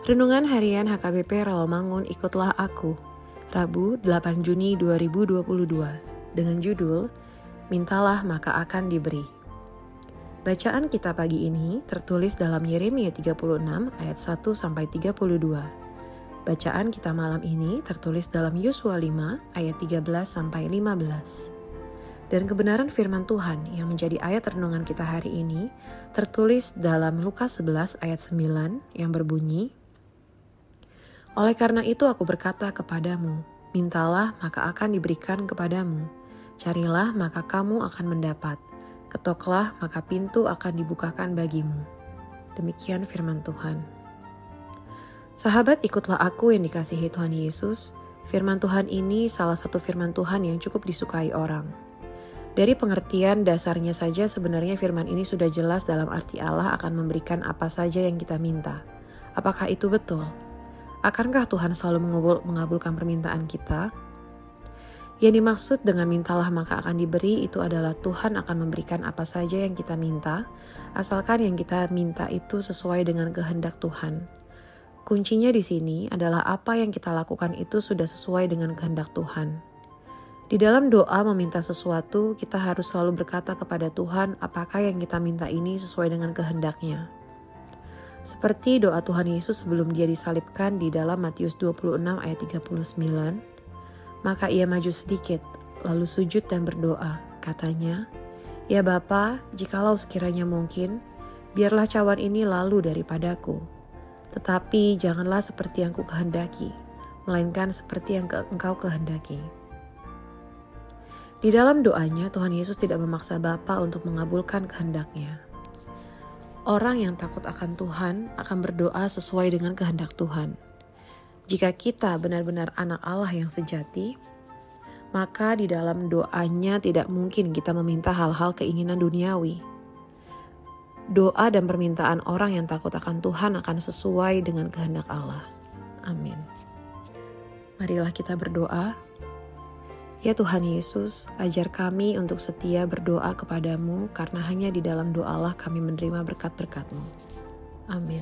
Renungan Harian HKBP Rawamangun Ikutlah Aku Rabu 8 Juni 2022 dengan judul Mintalah maka akan diberi Bacaan kita pagi ini tertulis dalam Yeremia 36 ayat 1 sampai 32. Bacaan kita malam ini tertulis dalam Yosua 5 ayat 13 sampai 15. Dan kebenaran firman Tuhan yang menjadi ayat renungan kita hari ini tertulis dalam Lukas 11 ayat 9 yang berbunyi, oleh karena itu aku berkata kepadamu, mintalah maka akan diberikan kepadamu, carilah maka kamu akan mendapat, ketoklah maka pintu akan dibukakan bagimu. Demikian firman Tuhan. Sahabat ikutlah aku yang dikasihi Tuhan Yesus, firman Tuhan ini salah satu firman Tuhan yang cukup disukai orang. Dari pengertian dasarnya saja sebenarnya firman ini sudah jelas dalam arti Allah akan memberikan apa saja yang kita minta. Apakah itu betul? Akankah Tuhan selalu mengabul, mengabulkan permintaan kita? Yang dimaksud dengan mintalah maka akan diberi itu adalah Tuhan akan memberikan apa saja yang kita minta, asalkan yang kita minta itu sesuai dengan kehendak Tuhan. Kuncinya di sini adalah apa yang kita lakukan itu sudah sesuai dengan kehendak Tuhan. Di dalam doa meminta sesuatu, kita harus selalu berkata kepada Tuhan apakah yang kita minta ini sesuai dengan kehendaknya. Seperti doa Tuhan Yesus sebelum dia disalibkan di dalam Matius 26 ayat 39, maka ia maju sedikit, lalu sujud dan berdoa. Katanya, Ya Bapa, jikalau sekiranya mungkin, biarlah cawan ini lalu daripadaku. Tetapi janganlah seperti yang ku kehendaki, melainkan seperti yang ke engkau kehendaki. Di dalam doanya, Tuhan Yesus tidak memaksa Bapa untuk mengabulkan kehendaknya. Orang yang takut akan Tuhan akan berdoa sesuai dengan kehendak Tuhan. Jika kita benar-benar anak Allah yang sejati, maka di dalam doanya tidak mungkin kita meminta hal-hal keinginan duniawi. Doa dan permintaan orang yang takut akan Tuhan akan sesuai dengan kehendak Allah. Amin. Marilah kita berdoa. Ya Tuhan Yesus, ajar kami untuk setia berdoa kepadamu karena hanya di dalam doalah kami menerima berkat-berkatmu. Amin.